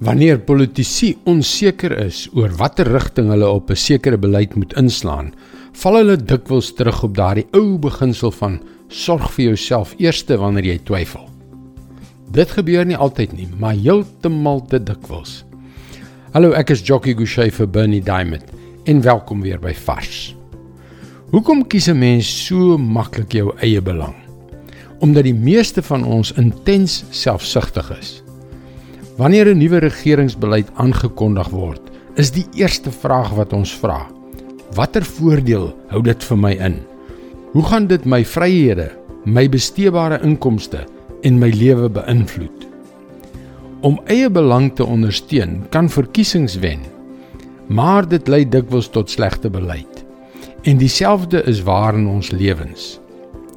Wanneer politici onseker is oor watter rigting hulle op 'n sekere beleid moet inslaan, val hulle dikwels terug op daardie ou beginsel van sorg vir jouself eers wanneer jy twyfel. Dit gebeur nie altyd nie, maar heeltemal te dikwels. Hallo, ek is Jockey Gouchee vir Bernie Diamond en welkom weer by Fas. Hoekom kies 'n mens so maklik jou eie belang? Omdat die meeste van ons intens selfsugtig is. Wanneer 'n nuwe regeringsbeleid aangekondig word, is die eerste vraag wat ons vra: Watter voordeel hou dit vir my in? Hoe gaan dit my vryhede, my besteebare inkomste en my lewe beïnvloed? Om eie belang te ondersteun kan verkiesings wen, maar dit lei dikwels tot slegte beleid. En dieselfde is waar in ons lewens.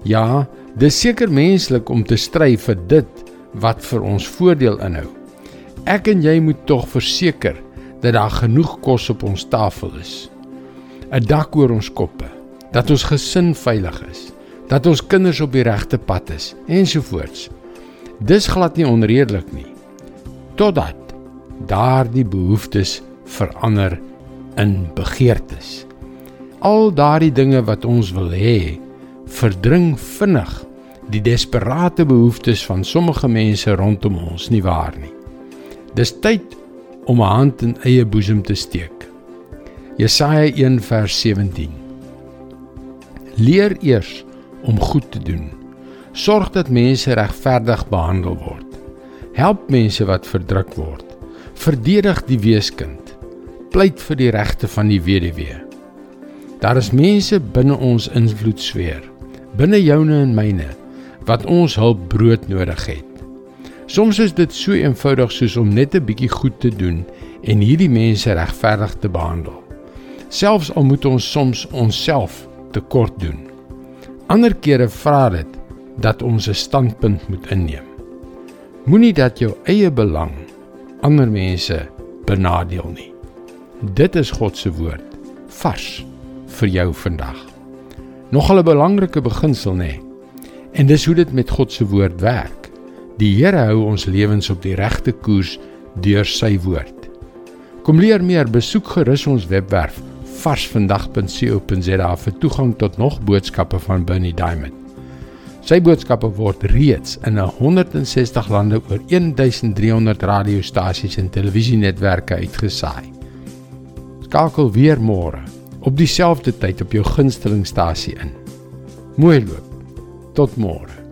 Ja, dis seker menslik om te stry vir dit wat vir ons voordeel inhou. Ek en jy moet tog verseker dat daar genoeg kos op ons tafel is. 'n Dak oor ons koppe, dat ons gesin veilig is, dat ons kinders op die regte pad is ensovoorts. Dis glad nie onredelik nie. Totdat daardie behoeftes verander in begeertes. Al daardie dinge wat ons wil hê, verdring vinnig die desperate behoeftes van sommige mense rondom ons nie waar nie. Dis tyd om 'n hand in eie boesem te steek. Jesaja 1 vers 17. Leer eers om goed te doen. Sorg dat mense regverdig behandel word. Help mense wat verdruk word. Verdedig die weeskind. Pleit vir die regte van die weduwee. Daar is mense binne ons invloedsfeer, binne joune en myne wat ons hulp brood nodig het. Soms is dit so eenvoudig soos om net 'n bietjie goed te doen en hierdie mense regverdig te behandel. Selfs al moet ons soms onsself tekort doen. Ander kere vra dit dat ons 'n standpunt moet inneem. Moenie dat jou eie belang ander mense benadeel nie. Dit is God se woord vars vir jou vandag. Nog 'n belangrike beginsel nê. En dis hoe dit met God se woord werk. Die Here hou ons lewens op die regte koers deur sy woord. Kom leer meer, besoek gerus ons webwerf varsvandag.co.za vir toegang tot nog boodskappe van Bernie Diamond. Sy boodskappe word reeds in 160 lande oor 1300 radiostasies en televisienetwerke uitgesaai. Skakel weer môre op dieselfde tyd op jou gunstelingstasie in. Mooi loop. Tot môre.